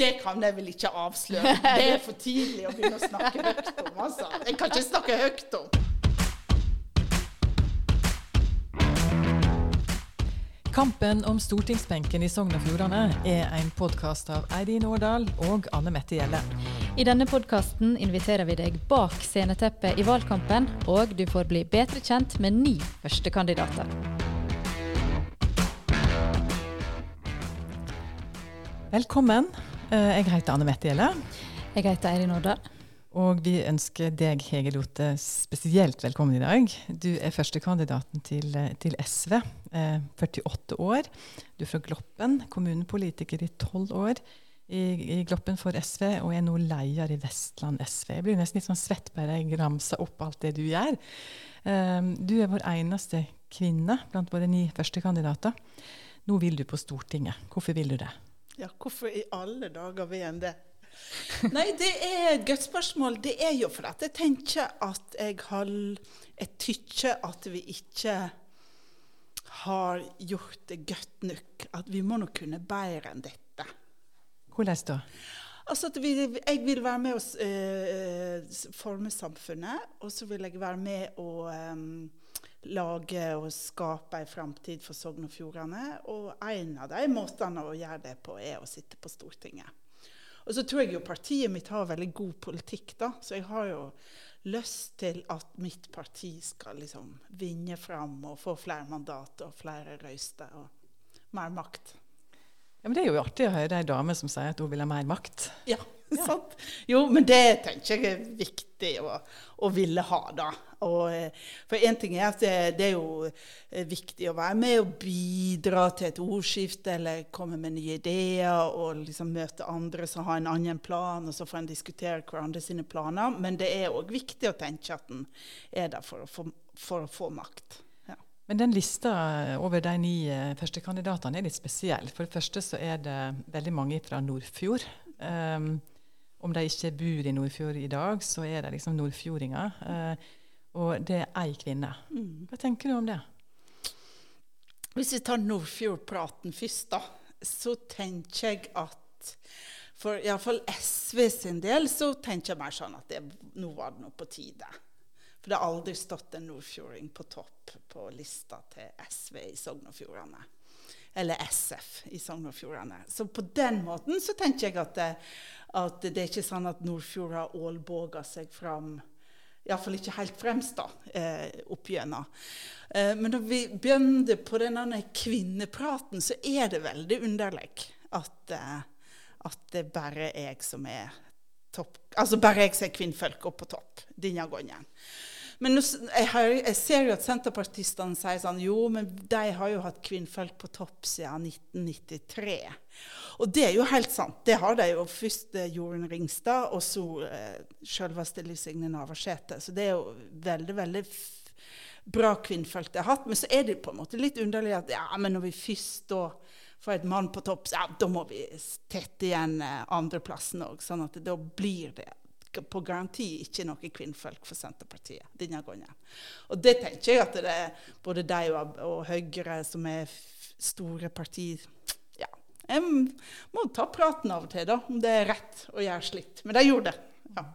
det kan jeg vel ikke avsløre. Det er for tidlig å begynne å snakke høyt om. altså. Jeg kan ikke snakke høyt om. Kampen om stortingsbenken i Sogn og Fjordane er en podkast av Eirin Årdal og Anne Mette Gjelle. I denne podkasten inviterer vi deg bak sceneteppet i valgkampen, og du får bli bedre kjent med ni førstekandidater. Velkommen. Eh, Jeg heter Anne Mette Gjelle. Jeg heter Eirin Årdal. Og vi ønsker deg, Hege Lote, spesielt velkommen i dag. Du er førstekandidaten til, eh, til SV. Eh, 48 år. Du er fra Gloppen, kommunepolitiker i 12 år i, i Gloppen for SV, og er nå leder i Vestland SV. Jeg blir nesten litt sånn svett bare jeg ramser opp alt det du gjør. Eh, du er vår eneste kvinne blant våre ni førstekandidater. Nå vil du på Stortinget. Hvorfor vil du det? Ja, hvorfor i alle dager vil en det? Nei, det er et godt spørsmål. Det er jo for at jeg tenker at jeg har Jeg tykker at vi ikke har gjort det godt nok. At vi må nok kunne bedre enn dette. Hvordan da? Altså at vi, Jeg vil være med å uh, forme samfunnet, og så vil jeg være med å eh, lage og skape en framtid for Sogn og Fjordane. Og en av de måtene å gjøre det på, er å sitte på Stortinget. Og så tror jeg jo partiet mitt har veldig god politikk, da. Så jeg har jo lyst til at mitt parti skal liksom vinne fram og få flere mandater og flere røyster og mer makt. Ja, men Det er jo artig å høre ei dame som sier at hun vil ha mer makt. Ja, sant? Jo, men det tenker jeg er viktig å, å ville ha, da. Og, eh, for én ting er at det, det, er jo eh, viktig å være med og bidra til et ordskifte, eller komme med nye ideer, og liksom møte andre som har en annen plan, og så får en diskutere hverandre sine planer. Men det er òg viktig å tenke at en er der for å få, for å få makt. Men den lista over de ni eh, førstekandidatene er litt spesiell. For det første så er det veldig mange fra Nordfjord. Um, om de ikke bor i Nordfjord i dag, så er de liksom nordfjordinger. Uh, og det er ei kvinne. Hva tenker du om det? Hvis vi tar Nordfjord-praten først, da, så tenker jeg at for iallfall SV sin del så tenker jeg mer sånn at det, nå var det nå på tide. For det har aldri stått en nordfjording på topp på lista til SV i Sogn og Fjordane. Eller SF i Sogn og Fjordane. Så på den måten så tenker jeg at det, at det er ikke sånn at Nordfjord har ålboga seg fram Iallfall ikke helt fremst, da, eh, opp. Eh, men når vi begynner på denne kvinnepraten, så er det veldig underlig at, eh, at det bare er jeg som er topp Altså bare jeg ser er kvinnfolk oppe på topp denne gangen. Men jeg, har, jeg, ser jo at senterpartistene sier sånn Jo, men de har jo hatt kvinnfolk på topp siden 1993. Og det er jo helt sant. Det har de jo først eh, Jorunn Ringstad, og så eh, selveste Liv Signe Navarsete. Så det er jo veldig, veldig bra kvinnfolk de har hatt. Men så er det på en måte litt underlig at ja, men når vi først da får et mann på topp, ja, da må vi tette igjen eh, andreplassen òg. Sånn at da blir det på garanti ikke noe kvinnfolk for Senterpartiet denne gangen. Og det tenker jeg at det er både de og, og Høyre, som er store partier Ja, jeg må ta praten av og til, da, om det er rett å gjøre slikt. Men de gjorde det. ja.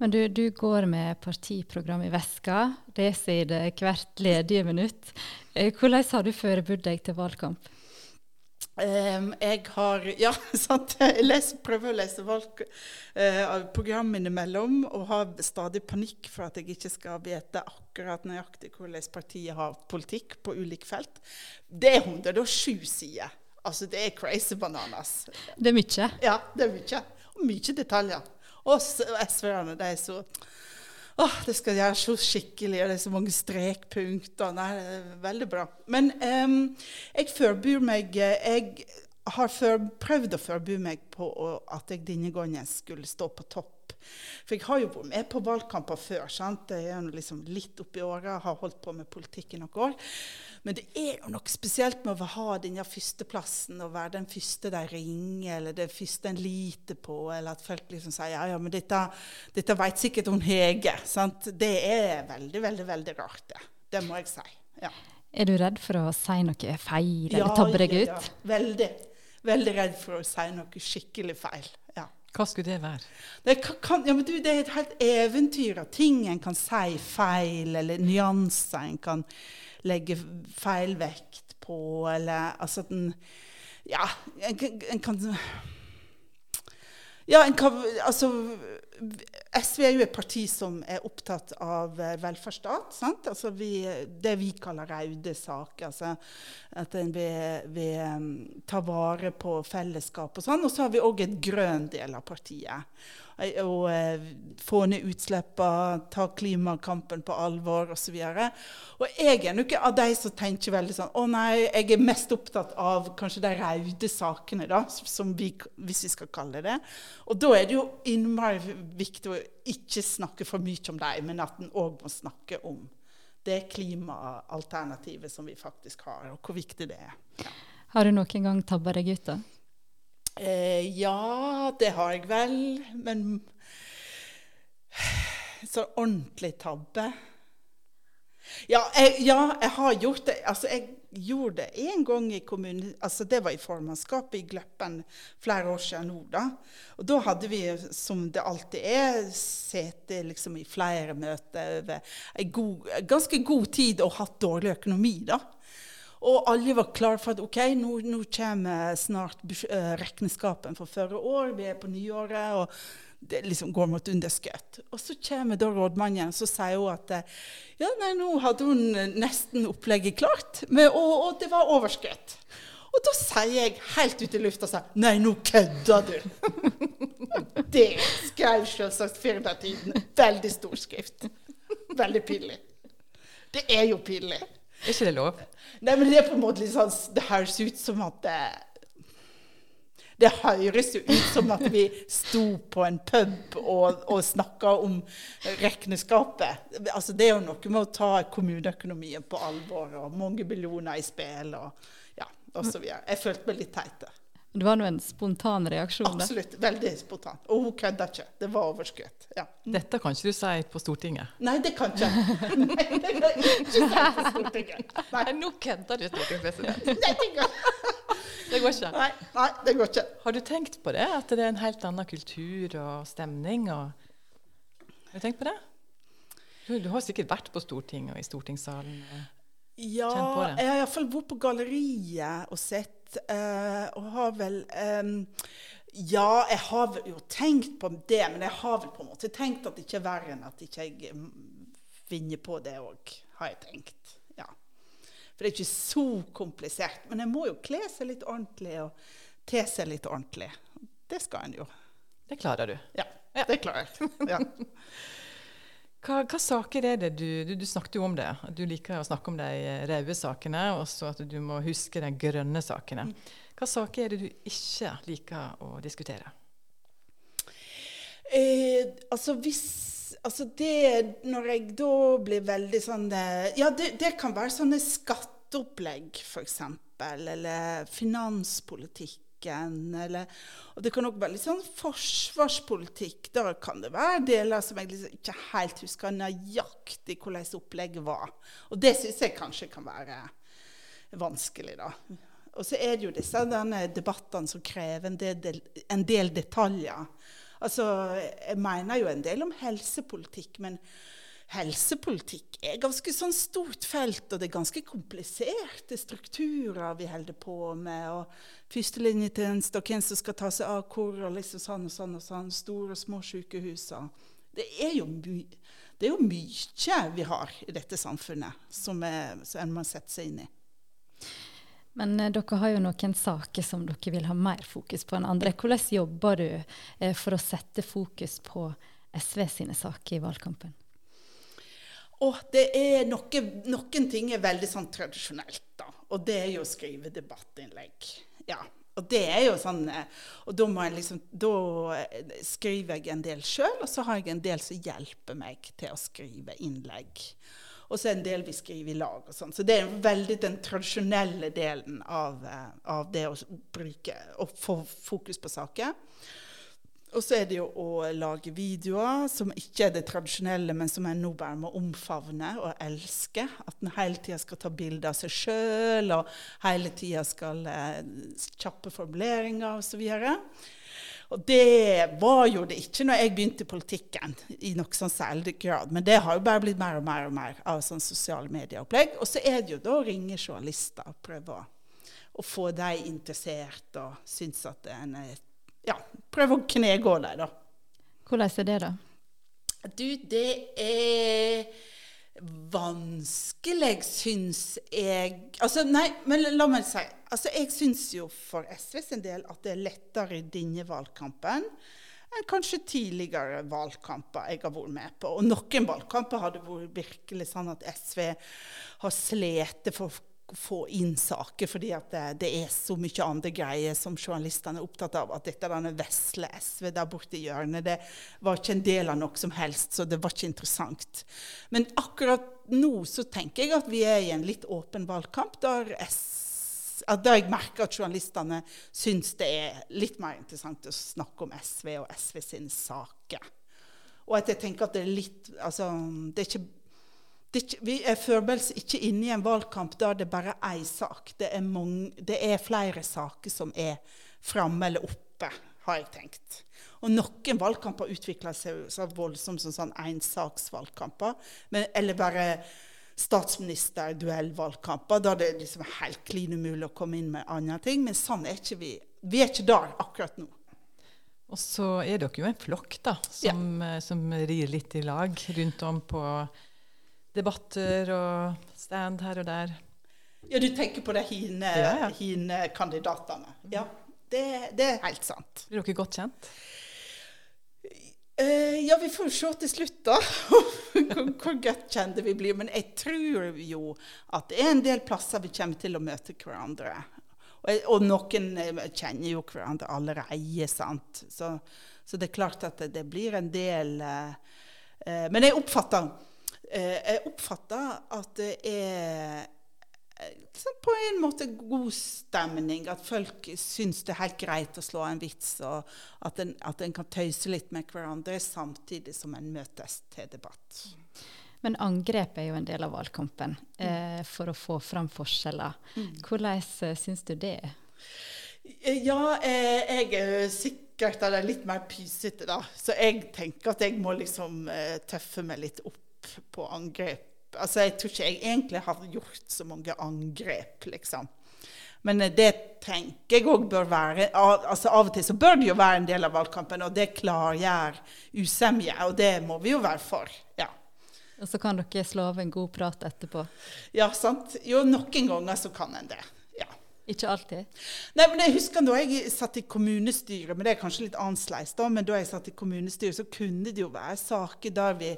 Men du, du går med partiprogram i veska, leser i det hvert ledige minutt. Hvordan har du forberedt deg til valgkamp? Um, jeg har Ja, sant. Jeg leser, prøver å lese valg, uh, program innimellom og har stadig panikk for at jeg ikke skal vite akkurat nøyaktig hvordan partiet har politikk på ulike felt. Det er 107 sider. Altså, det er crazy bananas. Det er mye? Ja, det er mye. Og mye detaljer. Og SV-erne, de er så Åh, det skal gjøre så skikkelig, og det er så mange strekpunkter. Nei, det er veldig bra. Men um, jeg forbyr meg Jeg har for, prøvd å forby meg på at jeg denne gangen skulle stå på topp. For jeg har jo vært med på valgkamper før. sant? Jeg er liksom litt oppi åra, har holdt på med politikk i noen år. Men det er jo noe spesielt med å ha denne førsteplassen, og være den første de ringer, eller det første en liter på, eller at folk liksom sier ja, ja, men dette, dette vet sikkert hun Hege. sant? Det er veldig, veldig, veldig rart, det. Det må jeg si. ja. Er du redd for å si noe feil eller ja, tabbe deg ut? Ja, veldig. veldig redd for å si noe skikkelig feil. Hva skulle det være? Det, kan, ja, du, det er et helt eventyr av ting en kan si feil, eller nyanser en kan legge feil vekt på, eller altså at en Ja, en, en kan ja, en altså SV er jo et parti som er opptatt av eh, velferdsstat. Altså vi, det vi kaller raude saker. Altså at en vil, vil um, ta vare på fellesskap og sånn. Og så har vi òg et grønn del av partiet og eh, få ned utslippene, ta klimakampen på alvor osv. Og jeg er nok av de som tenker veldig sånn Å nei, jeg er mest opptatt av kanskje de røde sakene, da, vi, hvis vi skal kalle det Og da er det jo innmari viktig å ikke snakke for mye om dem, men at en òg må snakke om det klimaalternativet som vi faktisk har, og hvor viktig det er. Ja. Har du noen gang tabba deg ut, da? Eh, ja, det har jeg vel. Men så ordentlig tabbe ja jeg, ja, jeg har gjort det. Altså, jeg gjorde det en gang i kommunen. Altså, det var i formannskapet i Gløppen flere år siden nå. da. Og da hadde vi, som det alltid er, sittet liksom i flere møter over ganske god tid og hatt dårlig økonomi. da. Og alle var klare for at ok, nå, nå kommer snart uh, regnskapen for førre år. Vi er på nyåret, og det liksom går mot underskudd. Og så kommer da rådmannen og sier hun at ja, nei, nå hadde hun nesten opplegget klart, med, og, og, det var overskudd. Og da sier jeg helt ut i lufta sånn Nei, nå kødder du! det skrev selvsagt Firdatiden. Veldig stor skrift. Veldig pinlig. Det er jo pinlig. Er ikke det lov? Nei, men det er på en måte litt sånn Det høres ut som at det, det høres jo ut som at vi sto på en pub og, og snakka om regnskapet. Altså, det er jo noe med å ta kommuneøkonomien på alvor, og mange millioner i spill og ja, osv. Jeg følte meg litt teit der. Det var nå en spontan reaksjon? Absolutt. Veldig spontan. Og hun kødda ikke. Det var overskudd. Ja. Dette kan ikke du si på Stortinget? Nei, det kan ikke Nei, det kan ikke si på Stortinget. Nei. Nå kødder du, stortingspresident. Nei, det går det går ikke. Nei, nei, det går ikke. Har du tenkt på det? At det er en helt annen kultur og stemning? Og... Har du tenkt på det? Du, du har sikkert vært på Stortinget og i stortingssalen? Og... Ja, jeg har iallfall vært på galleriet og sett. Uh, og har vel eh, Ja, jeg har jo tenkt på det, men jeg har vel på en måte tenkt at det ikke er verre enn at ikke jeg vinner på det òg, har jeg tenkt. Ja. For det er ikke så komplisert. Men en må jo kle seg litt ordentlig og te seg litt ordentlig. Det skal en jo. Det klarer du. Ja, det klarer jeg. Ja. Hva, hva, saker er det du, du, du snakket jo om det. Du liker å snakke om de røde sakene, og så at du må huske de grønne sakene. Hva saker er det du ikke liker å diskutere? Eh, altså hvis Altså det Når jeg da blir veldig sånn eh, Ja, det, det kan være sånne skatteopplegg, f.eks. Eller finanspolitikk. Eller, og det kan òg være litt sånn forsvarspolitikk. Da kan det være deler som jeg liksom ikke helt husker nøyaktig hvordan opplegget var. Og det syns jeg kanskje kan være vanskelig, da. Og så er det jo disse denne debattene som krever en del, en del detaljer. Altså, jeg mener jo en del om helsepolitikk, men helsepolitikk er ganske sånn stort felt, og det er ganske kompliserte strukturer vi holder på med. og Førstelinjetjeneste og hvem som skal ta seg av hvor, og liksom sånn og sånn. og sånn, Store og små sykehus. Det er jo mye det er jo mye vi har i dette samfunnet som, er, som en må sette seg inn i. Men eh, dere har jo noen saker som dere vil ha mer fokus på enn andre. Hvordan jobber du eh, for å sette fokus på SV sine saker i valgkampen? Og det er noe, noen ting er veldig sånn tradisjonelt, da. Og det er jo å skrive debattinnlegg. Ja. Og det er jo sånn eh, Og da, må jeg liksom, da eh, skriver jeg en del sjøl, og så har jeg en del som hjelper meg til å skrive innlegg. Og så er en del vi skriver i lag. og sånn. Så det er veldig den tradisjonelle delen av, eh, av det å bruke, og få fokus på saker. Og så er det jo å lage videoer som ikke er det tradisjonelle, men som en nå bare må omfavne og elske. At en hele tida skal ta bilde av seg sjøl, og hele tida skal eh, kjappe formuleringer osv. Og det var jo det ikke når jeg begynte i politikken, i noe sånn særlig grad. Men det har jo bare blitt mer og mer og mer av sånn sosiale medieopplegg. Og så er det jo da å ringe journalister og prøve å, å få dem interessert og synes at en er ja, prøve å knegå deg, da. Hvordan er det, da? Du, det er vanskelig, syns jeg Altså, nei, men la meg si altså, Jeg syns jo for SV sin del at det er lettere i denne valgkampen enn kanskje tidligere valgkamper jeg har vært med på. Og noen valgkamper har det vært virkelig sånn at SV har slitt for få inn saker, fordi det, det, er så mye andre greier som journalistene er opptatt av. At dette denne vesle SV der borte i hjørnet, det var ikke en del av noe som helst, så det var ikke interessant. Men akkurat nå så tenker jeg at vi er i en litt åpen valgkamp, der S, da jeg merker at journalistene syns det er litt mer interessant å snakke om SV og SV sine saker. Og at jeg tenker at det er litt Altså, det er ikke, det Vi er foreløpig ikke inne i en valgkamp der det bare er én sak. Det er, mange, det er flere saker som er framme eller oppe, har jeg tenkt. Og noen valgkamper utvikler seg så voldsomt som sånn ensaksvalgkamper. Eller bare statsministerduellvalgkamper, da det liksom er helt klin umulig å komme inn med andre ting. Men sånn er ikke vi. Vi er ikke der akkurat nå. Og så er dere jo en flokk da, som, ja. som rir litt i lag rundt om på debatter og stand her og der. Ja, du tenker på de hine, ja, ja. hine kandidatene. Ja, det, det, er helt sant. Blir dere godt kjent? Uh, ja, vi får se til slutt, da, hvor, hvor godt kjente vi blir. Men jeg tror jo at det er en del plasser vi kommer til å møte hverandre. Og, og noen eh, kjenner jo hverandre allerede, sant. Så, så, det er klart at det, det blir en del uh, uh, Men jeg oppfatter, jeg oppfatter at det er liksom på en måte god stemning. At folk syns det er helt greit å slå en vits, og at en, at en kan tøyse litt med hverandre samtidig som en møtes til debatt. Men angrep er jo en del av valgkampen eh, for å få fram forskjeller. Mm. Hvordan eh, syns du det er? Ja, eh, jeg er sikkert er litt mer pysete, da. Så jeg tenker at jeg må liksom eh, tøffe meg litt opp på angrep altså Jeg tror ikke jeg egentlig har gjort så mange angrep, liksom. Men eh, det tenker jeg òg bør være altså Av og til så bør det jo være en del av valgkampen, og det klargjør usemje. Og det må vi jo være for. ja. Og så kan dere slå av en god prat etterpå? Ja, sant. Jo, noen ganger så kan en det. ja. Ikke alltid? Nei, men jeg husker da jeg satt i kommunestyret, men det er kanskje litt annerledes da, men da jeg satt i kommunestyret, så kunne det jo være saker der vi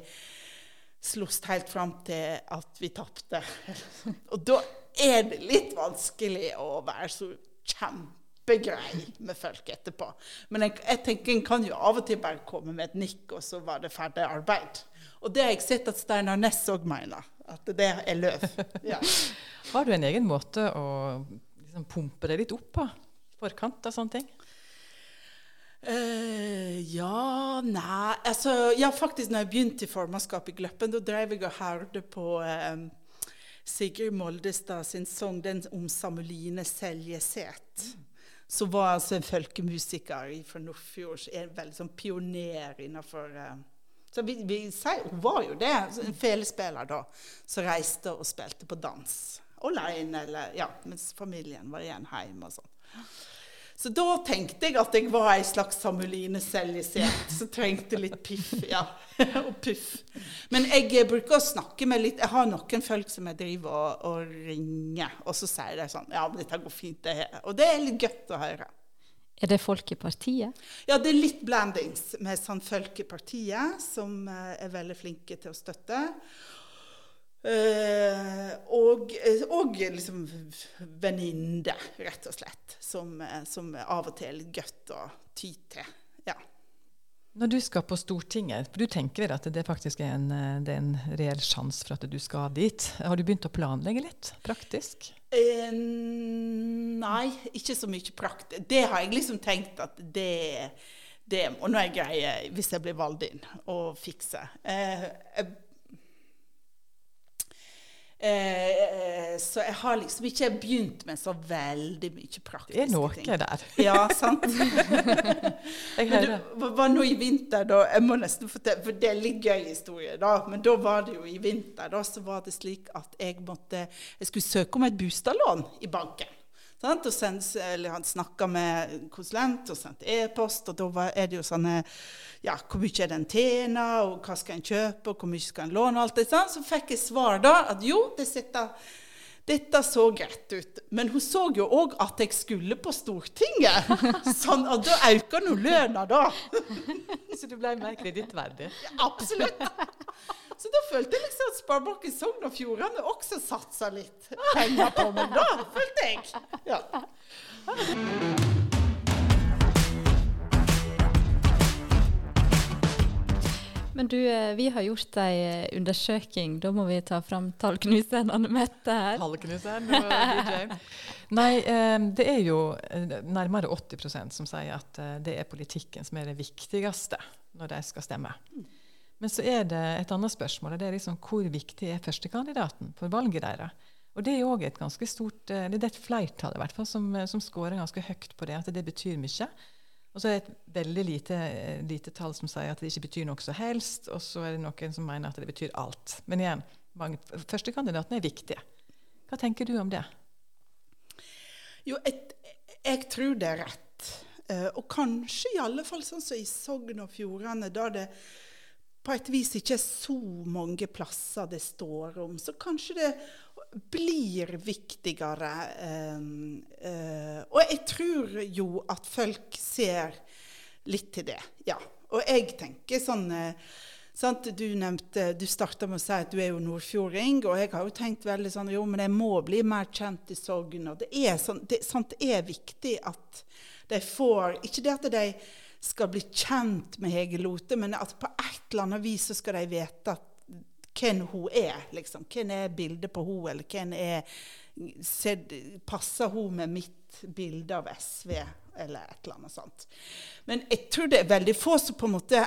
sloss helt fram til at vi tapte. Og da er det litt vanskelig å være så kjempegrei med folk etterpå. Men jeg, jeg, tenker en kan jo av og til bare komme med et nikk, og så var det ferdig arbeid. Og det har jeg sett at Steinar Næss òg mener. At det er løv. Ja. Har du en egen måte å liksom, pumpe det litt opp på? Forkant av sånne ting? Uh, ja Nei altså, Ja, faktisk, når jeg begynte i formannskapet i Gløppen, da drev jeg og hørte på um, Sigrid Moldestad sin sang 'Den om Samuline Seljeseth'. Mm. Som var altså en folkemusiker fra Nordfjord. En veldig sånn pioner innenfor uh, så vi, vi sier, Hun var jo det. En felespiller da, som reiste og spilte på dans. Aleine, eller ja, mens familien var igjen hjemme og sånn. Så da tenkte jeg at jeg var ei slags Samuline Seljeseth som trengte litt piff. ja, og puff. Men jeg bruker å snakke med litt Jeg har noen folk som jeg driver og, og ringer, og så sier de sånn Ja, men dette går fint, det her. Og det er litt godt å høre. Er det folk i partiet? Ja, det er litt blandings med sånn folk i partiet, som eh, er veldig flinke til å støtte. Uh, og, eh, og liksom venninne, rett og slett. Som, eh, som, av og til er godt å ty til. Ja. Når du skal på Stortinget, for du tenker at det faktisk er en, er en reell sjanse for at du skal dit. Har du begynt å planlegge litt praktisk? Uh, nei, ikke så mye praktisk. Det har jeg liksom tenkt at det det må jeg greie hvis jeg blir valgt inn, å fikse. Eh, jeg, eh, så jeg har liksom ikke begynt med så veldig mye praktiske ting. Det er noe der. Ja, sant? Men det var nå i vinter, da Jeg må nesten fortelle, for det er litt gøy historie, da. Men da var det jo i vinter, da, så var det slik at jeg måtte Jeg skulle søke om et bostadlån i banken. Sant? Og eller han snakka med konsulent og sendte e-post, og da er det jo sånne Ja, hvor mye er det en tjener, og hva skal en kjøpe, og hvor mye skal en låne, og alt det sånn. Så fikk jeg svar da at jo, det sitter dette så greit ut. Men hun så jo òg at jeg skulle på Stortinget. Sånn, og da øker nå lønna, da. Så du ble mer kredittverdig? Absolutt. Så da følte jeg liksom at Sparebanken Sogn og Fjordane også satsa litt penger på meg, da. Følte jeg. Ja. Men du, eh, vi har gjort ei eh, undersøking. Da må vi ta fram tallknuseren Anne Mette her. Tallknuseren og DJ. Nei, eh, det er jo nærmere 80% som sier at det er politikken som er det viktigste når de skal stemme. Men så er det et annet spørsmål, og det er liksom hvor viktig er førstekandidaten for valget deres? Og det er òg et ganske stort Det er et flertall i hvert fall som, som scorer ganske høyt på det, at det betyr mye. Og så er det et veldig lite, lite tall som sier at det ikke betyr noe som helst, og så er det noen som mener at det betyr alt. Men igjen, mange, førstekandidatene er viktige. Hva tenker du om det? Jo, et, jeg tror det er rett. Eh, og kanskje i alle fall sånn som i Sogn og Fjordane, da det på et vis ikke er så mange plasser det står om, så kanskje det blir viktigere. eh, eh, og jeg tror jo at folk ser litt til det, ja. Og jeg tenker sånn eh, Sant? Du nevnte, du starta med å si at du er jo nordfjording, og jeg har jo tenkt veldig sånn jo, men jeg må bli mer kjent i Sogn. Og det er, sånn, det, sant, det er viktig at de får Ikke det at de skal bli kjent med Hege Lote, men at på et eller annet vis så skal de vite at hvem hun er. liksom. Hvem er bildet på hun, eller hvem er ser, Passer hun med mitt bilde av SV, eller et eller annet sånt. Men jeg tror det er veldig få som på en måte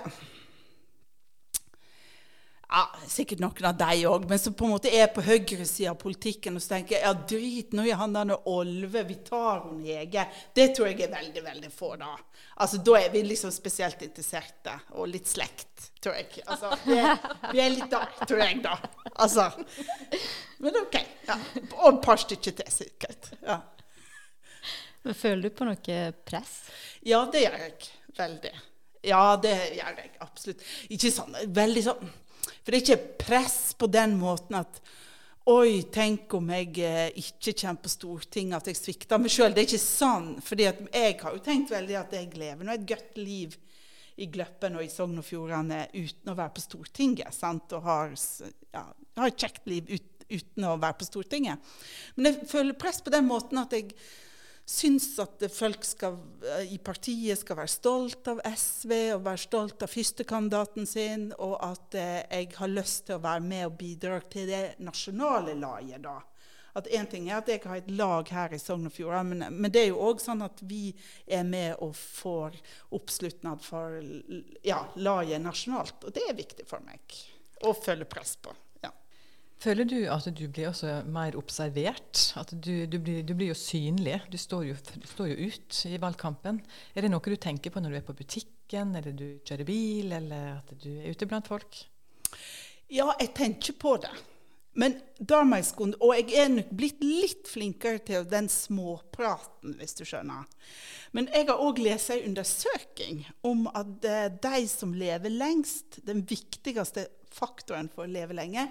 ja, Sikkert noen av deg òg, men som på en måte er på høyresida av politikken og så tenker jeg, ja, drit nå i han der Olve, vi tar hun Hege. Det tror jeg er veldig, veldig få, da. Altså, Da er vi liksom spesielt interesserte, og litt slekt, tror jeg. Altså, vi er, vi er litt der, tror jeg, da. Altså. Men OK. Ja. Og et par stykker til, sikkert. Ja. Men føler du på noe press? ja, det gjør jeg. Veldig. Ja, det gjør jeg absolutt. Ikke sånn veldig sånn For det er ikke press på den måten at Oi, tenk om jeg eh, ikke kommer på Stortinget, at jeg svikter meg sjøl. Det er ikke sånn. fordi jeg har jo tenkt veldig at jeg lever nå et godt liv i Gløppen og i Sogn og Fjordane uten å være på Stortinget. sant? Og har, ja, har et kjekt liv ut, uten å være på Stortinget. Men jeg føler press på den måten at jeg syns at folk skal, eh, i partiet skal være stolt av SV og være stolt av førstekandidaten sin, og at eh, jeg har lyst til å være med og bidra til det nasjonale laget da. At en ting er at jeg har et lag her i Sogn og Fjordane, men, men det er jo òg sånn at vi er med og får oppslutnad for ja, laget nasjonalt. Og det er viktig for meg å følge press på. Føler du at du blir også mer observert? At du, du, blir, du blir jo synlig. Du står jo, du står jo ut i valgkampen. Er det noe du tenker på når du er på butikken, eller du kjører bil, eller at du er ute blant folk? Ja, jeg tenker på det. Men da må jeg skunde Og jeg er nok blitt litt flinkere til den småpraten, hvis du skjønner. Men jeg har òg lest en undersøking om at eh, de som lever lengst, den viktigste faktoren for å leve lenge,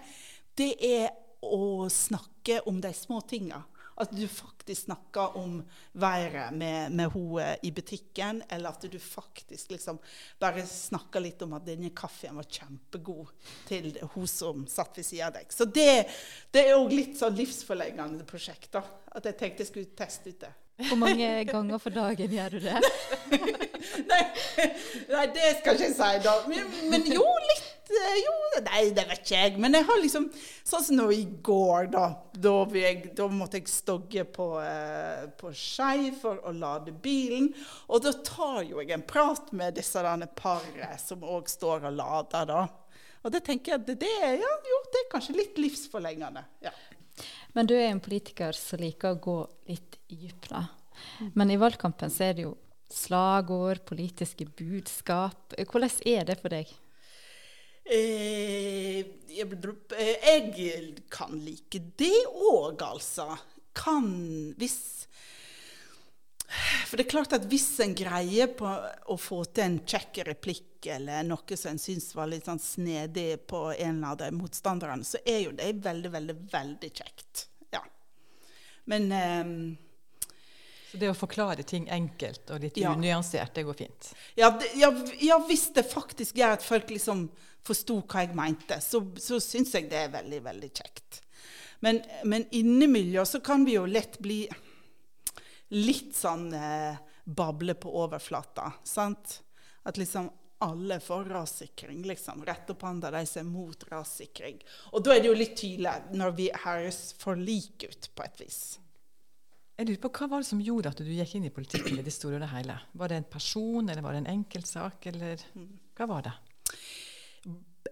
det er å snakke om de små tinga. At du faktisk snakker om været med, med henne i butikken, eller at du faktisk liksom bare snakker litt om at denne kaffen var kjempegod til hun som satt ved siden av deg. Så det, det er òg litt sånn livsforlengende prosjekt. da, At jeg tenkte jeg skulle teste ut det. Hvor mange ganger for dagen gjør du det? Nei, nei, det skal ikke jeg si, da. Men, men jo, litt Jo, nei, det vet ikke jeg. Men jeg har liksom Sånn som nå i går, da. Da, jeg, da måtte jeg stogge på, eh, på Skei for å lade bilen. Og da tar jo jeg en prat med disse paret som òg står og lader, da. Og det tenker jeg at det, er, ja, jo, det er kanskje litt livsforlengende. Ja. Men du er en politiker som liker å gå litt dypt, da. Men i valgkampen så er det jo slagord, politiske budskap. Hvordan er det for deg? Eh, jeg kan like det òg, altså. Kan Hvis For det er klart at hvis en greier på å få til en kjekk replikk eller noe som en syns var litt sånn snedig på en av de motstanderne, så er jo det veldig, veldig, veldig kjekt. Ja. Men eh, så det å forklare ting enkelt og litt ja. unyansert, det går fint? Ja, det, ja, ja, hvis det faktisk gjør at folk liksom forsto hva jeg mente, så, så syns jeg det er veldig, veldig kjekt. Men, men innimellom så kan vi jo lett bli litt sånn eh, bable på overflata. sant? At liksom alle får rassikring, liksom. Rett opp hånda de som er mot rassikring. Og da er det jo litt tydelig når vi høres for like ut, på et vis. Jeg lurer på, Hva var det som gjorde at du gikk inn i politikken i det store og det hele? Var det en person, eller var det en enkeltsak, eller hva var det?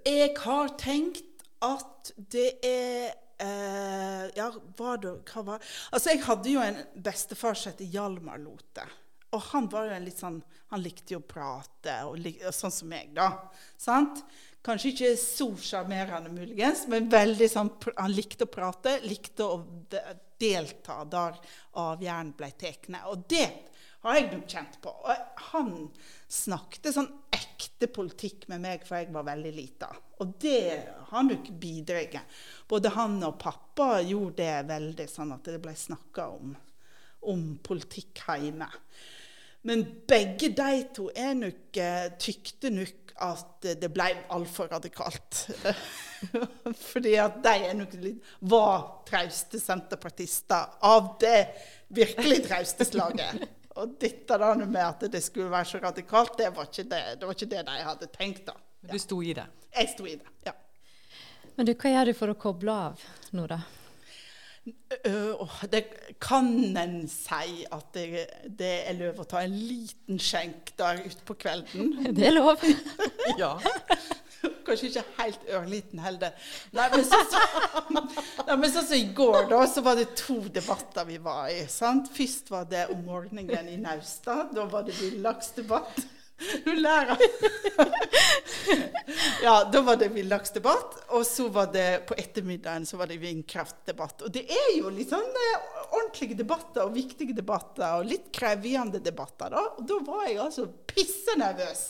Jeg har tenkt at det er eh, Ja, var det, hva var Altså, jeg hadde jo en bestefar som het Hjalmar Lote. Og han var jo en litt sånn Han likte jo å prate, og sånn som meg, da. Sant? Kanskje ikke så sjarmerende, muligens, men veldig sånn, han likte å prate, likte å delta der avgjørelsen ble tatt. Og det har jeg nok kjent på. Og han snakket sånn ekte politikk med meg for jeg var veldig lita. Og det har nok bidratt. Både han og pappa gjorde det veldig sånn at det ble snakka om, om politikk hjemme. Men begge de to er nok, eh, tykte nok at det ble altfor radikalt. Fordi at de er nok litt, var trauste senterpartister av det virkelig trauste slaget. Og dette da med at det skulle være så radikalt, det var ikke det, det, var ikke det de hadde tenkt. da. Ja. Du sto i det? Jeg sto i det, ja. Men du, hva gjør du for å koble av nå, da? Uh, det kan en si at det, det, er lov å ta en liten skjenk der utpå kvelden. Det er lov. ja. Kanskje ikke helt ørliten heller. Nei, men sånn så, så, så, i går, da, så var det to debatter vi var i. sant? Først var det om morgenen i Naustad. Da var det villaksdebatt. Du lærer. ja, da var det villaksdebatt. Og så var det på ettermiddagen så var det vindkraftdebatt. Og det er jo litt sånn eh, ordentlige debatter og viktige debatter og litt krevende debatter. da. Og da var jeg altså pissenervøs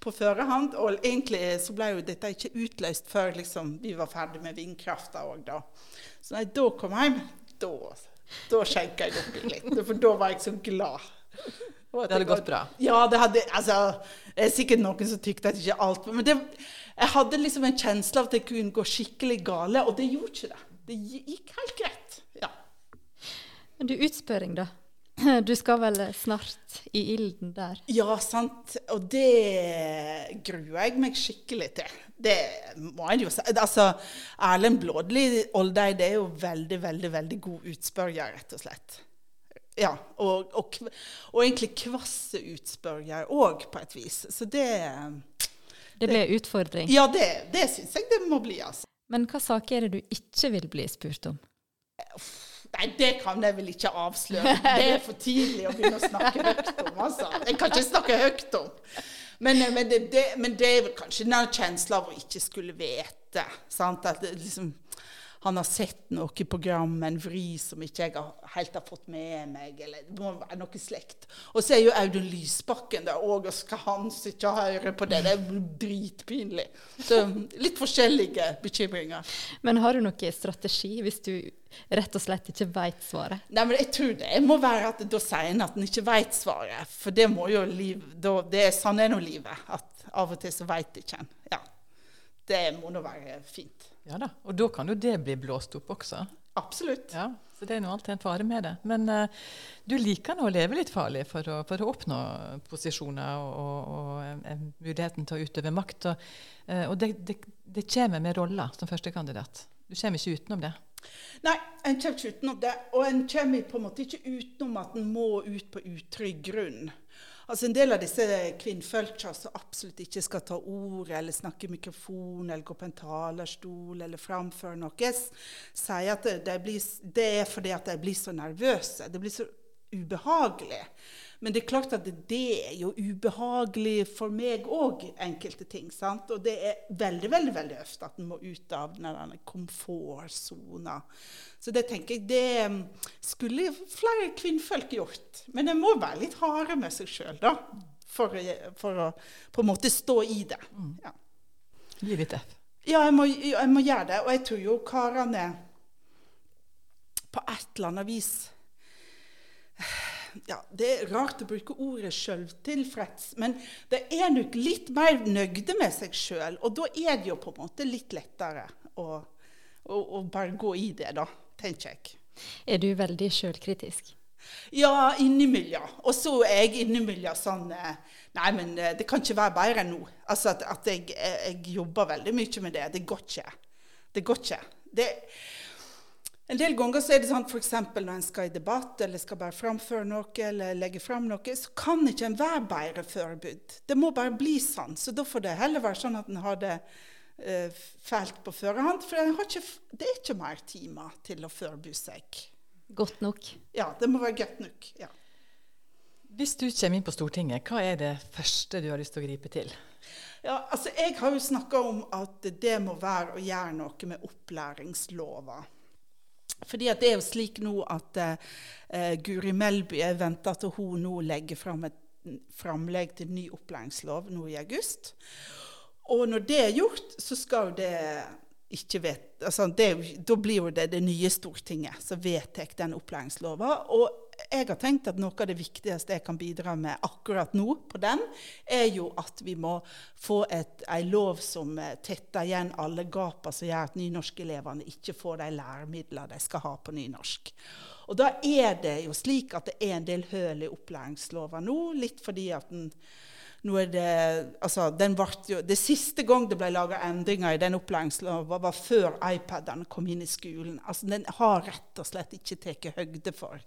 på førehånd. Og egentlig så ble jo dette ikke utløst før liksom, vi var ferdig med vindkrafta òg, da. Så da jeg da kom hjem, da, da skjenka jeg opp litt. For da var jeg så glad. Det hadde gått bra? Ja, det hadde altså, Det er sikkert noen som tykte at ikke alt Men det, jeg hadde liksom en kjensle av at det kunne gå skikkelig gale, og det gjorde ikke det. Det gikk helt greit. Ja. Men du, utspørring, da? Du skal vel snart i ilden der? Ja, sant. Og det gruer jeg meg skikkelig til. Det må jeg jo si. Altså, Erlend Blådli Oldeid det er jo veldig, veldig, veldig god utspørger, rett og slett. Ja, og, og, og egentlig kvasse utspørger òg, på et vis. Så det Det blir utfordring? Ja, det, det syns jeg det må bli. altså. Men hva saker er det du ikke vil bli spurt om? Nei, det kan jeg vel ikke avsløre. Det er for tidlig å begynne å snakke høyt om. altså. Jeg kan ikke snakke høyt om. Men, men, det, det, men det, er vel kanskje den kjensla av å ikke skulle vite. sant? At det liksom han har sett noe i programmet, en vri som ikke jeg helt har fått med meg. eller det må være noe slekt. Og så er jo Audun Lysbakken der òg, og skal han sitte og høre på det? Det er dritpinlig. Så litt forskjellige bekymringer. Men har du noen strategi hvis du rett og slett ikke veit svaret? Nei, men jeg tror det må være at da sier en at en ikke veit svaret. For det må jo liv, da, det er sånn er nå livet. At av og til så veit ikke en. Ja. Det må nå være fint. Ja da, Og da kan jo det bli blåst opp også. Absolutt. Ja, Så det er nå alltid en fare med det. Men uh, du liker nå å leve litt farlig for å, for å oppnå posisjoner og, og, eh, muligheten til å utøve makt. Og, uh, og det, det, det, kommer med roller som førstekandidat. Du kommer ikke utenom det. Nei, en kommer ikke utenom det. Og en kommer på en måte ikke utenom at en må ut på utrygg grunn. Altså En del av disse kvinnfolka som absolutt ikke skal ta ord eller snakke i mikrofon eller gå på en talerstol eller framføre noe, sier at det, blir, det er fordi at de blir så nervøse. Det blir så ubehagelig. Men det er klart at det er jo ubehagelig for meg òg, enkelte ting. sant? Og det er veldig veldig, veldig ofte at en må ut av denne komfortsona. Så det tenker jeg det mm, skulle flere kvinnfolk gjort. Men en må være litt harde med seg sjøl, da. For, for, å på en måte stå i det. Mm. Ja. Gi litt F. Ja, jeg må, jeg må gjøre det. Og jeg tror jo karene på et eller annet vis ja, Det er rart å bruke ordet sjøltilfreds, men det er nok litt mer nøgde med seg sjøl. Og da er det jo på en måte litt lettere å, å, å bare gå i det, da, tenker jeg. Er du veldig sjølkritisk? Ja, innimellom. Og så er jeg innimellom sånn eh, Nei, men eh, det kan ikke være bedre enn nå. Altså at, at jeg, jeg, jobber veldig mye med det. Det går ikke. Det går ikke. Det, en del ganger så er det sånn f.eks. når en skal i debatt eller skal bare framføre noe eller legge fram noe, så kan ikke en være bedre forberedt. Det må bare bli sånn. Så da får det heller være sånn at en har det eh, fælt på førehånd. For ikke, det er ikke mer timer til å forberede seg. Godt nok? Ja, det må være godt nok. ja. Hvis du kommer inn på Stortinget, hva er det første du har lyst til å gripe til? Ja, altså Jeg har jo snakka om at det må være å gjøre noe med opplæringslova. Fordi det er jo slik nå at uh, Guri Melby Jeg venter til hun nå legger fram et framlegg til ny opplæringslov nå i august. Og når det er gjort, så skal det ikke vet, altså det, Da blir jo det det nye Stortinget som vedtar den opplæringslova. Og jeg har tenkt at noe av det viktigste jeg kan bidra med akkurat nå på den, er jo at vi må få en lov som eh, tetter igjen alle gapene som gjør at nynorskelevene ikke får de læremidler de skal ha på nynorsk. Og da er det jo slik at det er en del høl i opplæringslova nå, litt fordi at den nå er det, altså, jo, det siste gang det ble laga endringer i den opplæringsloven, var før iPadene kom inn i skolen. Altså, den har rett og slett ikke tatt høgde for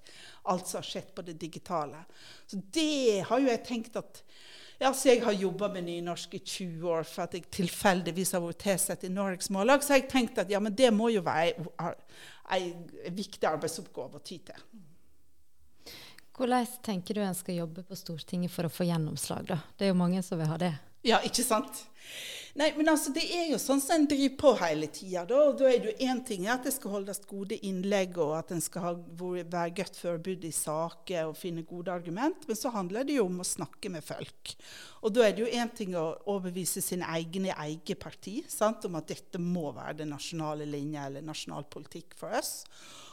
alt som har skjedd på det digitale. Så det har jo jeg tenkt at ja, så Jeg har jobba med nynorsk i 20 år for at jeg tilfeldigvis har vært tilsatt i Norges Mållag. Så jeg tenkt at ja, men det må jo være en viktig arbeidsoppgave å ty til. Hvordan tenker du en skal jobbe på Stortinget for å få gjennomslag? da? Det er jo mange som vil ha det. Ja, ikke sant? Nei, men altså, Det er jo sånn som en driver på hele tida. Da. da er det jo én ting at det skal holdes gode innlegg, og at en skal ha, være godt forberedt i saker og finne gode argument, men så handler det jo om å snakke med folk. Og da er det jo én ting å overbevise sin egen i eget parti sant? om at dette må være den nasjonale linja eller nasjonal politikk for oss.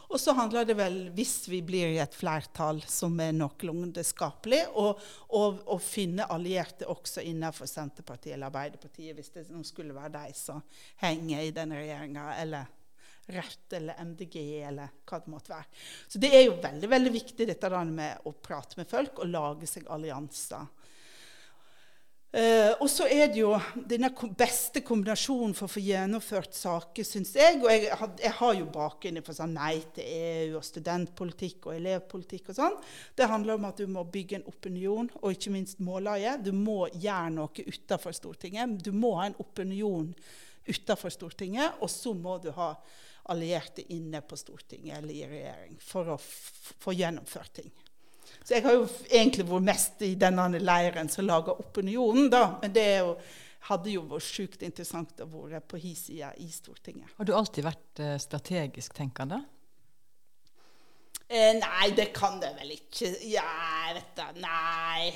Og så handler det vel, hvis vi blir i et flertall som er noenlunde skapelig, å finne allierte også innenfor Senterpartiet eller Arbeiderpartiet, hvis det skulle være de som henger i den regjeringa, eller Rødt eller MDG eller hva det måtte være. Så det er jo veldig veldig viktig dette med å prate med folk og lage seg allianser. Uh, og så er det jo denne beste kombinasjonen for å få gjennomført saker, syns jeg. Og jeg, jeg, har jo bakgrunn for sånn nei til EU og studentpolitikk og elevpolitikk og sånn. Det handler om at du må bygge en opinion, og ikke minst måleie. Du må gjøre noe utenfor Stortinget. Du må ha en opinion utenfor Stortinget, og så må du ha allierte inne på Stortinget eller i regjering for å få gjennomført ting. Så jeg har jo egentlig vært mest i denne leiren som lager opinionen, da. Men det jo, hadde jo vært sjukt interessant å være på hi sida i Stortinget. Har du alltid vært uh, strategisk tenkende? Eh, nei, det kan det vel ikke. Ja, jeg vet da, Nei.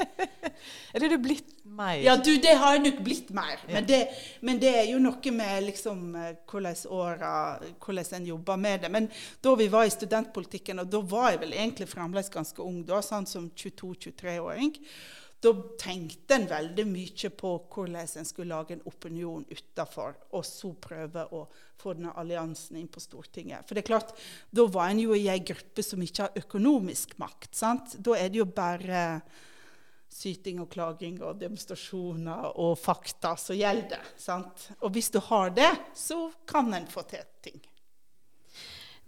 er det du blitt mer? Ja, du, det har jeg nok blitt mer. Ja. Men, det, men, det, er jo noe med liksom eh, hvordan åra Hvordan en jobber med det. Men da vi var i studentpolitikken, og da var jeg vel egentlig fremdeles ganske ung, da, sånn som 22-23-åring, da tenkte en veldig mye på hvordan en skulle lage en opinion utafor, og så prøve å få denne alliansen inn på Stortinget. For det er klart, da var en jo i ei gruppe som ikke har økonomisk makt. sant? Da er det jo bare syting og klaging og demonstrasjoner og fakta som gjelder. Sant? Og hvis du har det, så kan en få til ting.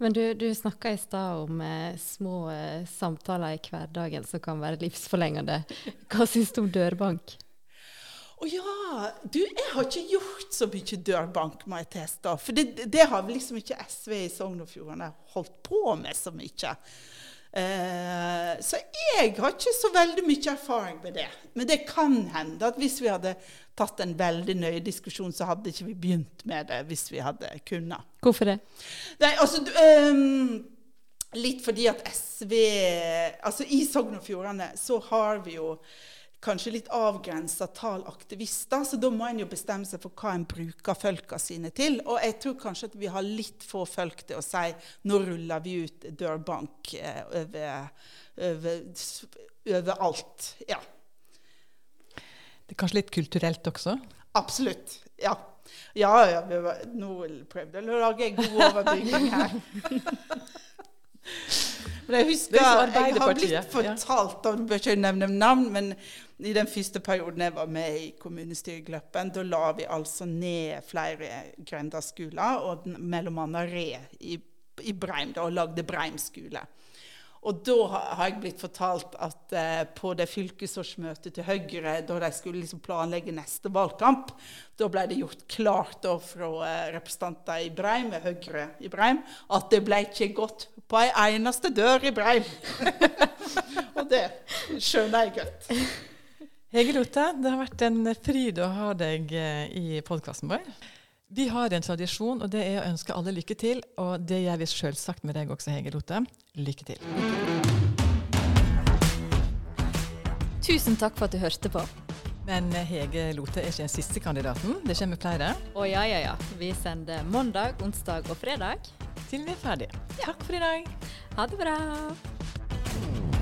Men du, du snakka i stad om eh, små eh, samtaler i hverdagen som kan være livsforlengende. Hva syns du om dørbank? Å ja! Du, jeg har ikke gjort så mye dørbank, må jeg teste. For det, det har liksom ikke SV i Sogn og Fjordane holdt på med så mye. Eh, så jeg har ikke så veldig mye erfaring med det. Men det kan hende at hvis vi hadde tatt en veldig nøye diskusjon, så hadde ikke vi begynt med det hvis vi hadde kunnet. Hvorfor det? Nei, altså um, Litt fordi at SV Altså i Sogn og Fjordane så har vi jo kanskje litt avgrensa tall aktivister, så da må en jo bestemme seg for hva en bruker folka sine til. Og jeg tror kanskje at vi har litt få folk til å si nå ruller vi ut dørbank overalt. over, over, over alt. Ja. Det er kanskje litt kulturelt også? Absolutt. Ja. Ja, ja, var, nå prøvde jeg å lage en god overbygging her. Men jeg husker, jeg har blitt fortalt, og bør ikke nevne navn, men i den første perioden jeg var med i kommunestyregruppen, da la vi altså ned flere grendaskoler, og mellom annet Re i, i Breim, da, og lagde Breim skole. Og da har jeg blitt fortalt at eh, på det fylkesårsmøtet til Høyre, da de skulle liksom planlegge neste valgkamp, da ble det gjort klart da fra eh, representanter i Breim, Høyre i Breim, at det ble ikke gått på ei eneste dør i Breim. og det skjønner jeg godt. Hege Lotte, det har vært en fryd å ha deg eh, i podkasten vår. Vi har en tradisjon, og det er å ønske alle lykke til. Og det gjør vi selvsagt med deg også, Hege Lotte. Lykke til. Tusen takk for at du hørte på. Men Hege Lothe er ikke den siste kandidaten. Det kommer flere. Å ja, ja, ja. Vi sender mandag, onsdag og fredag. Til vi er ferdige. Ja. Takk for i dag. Ha det bra.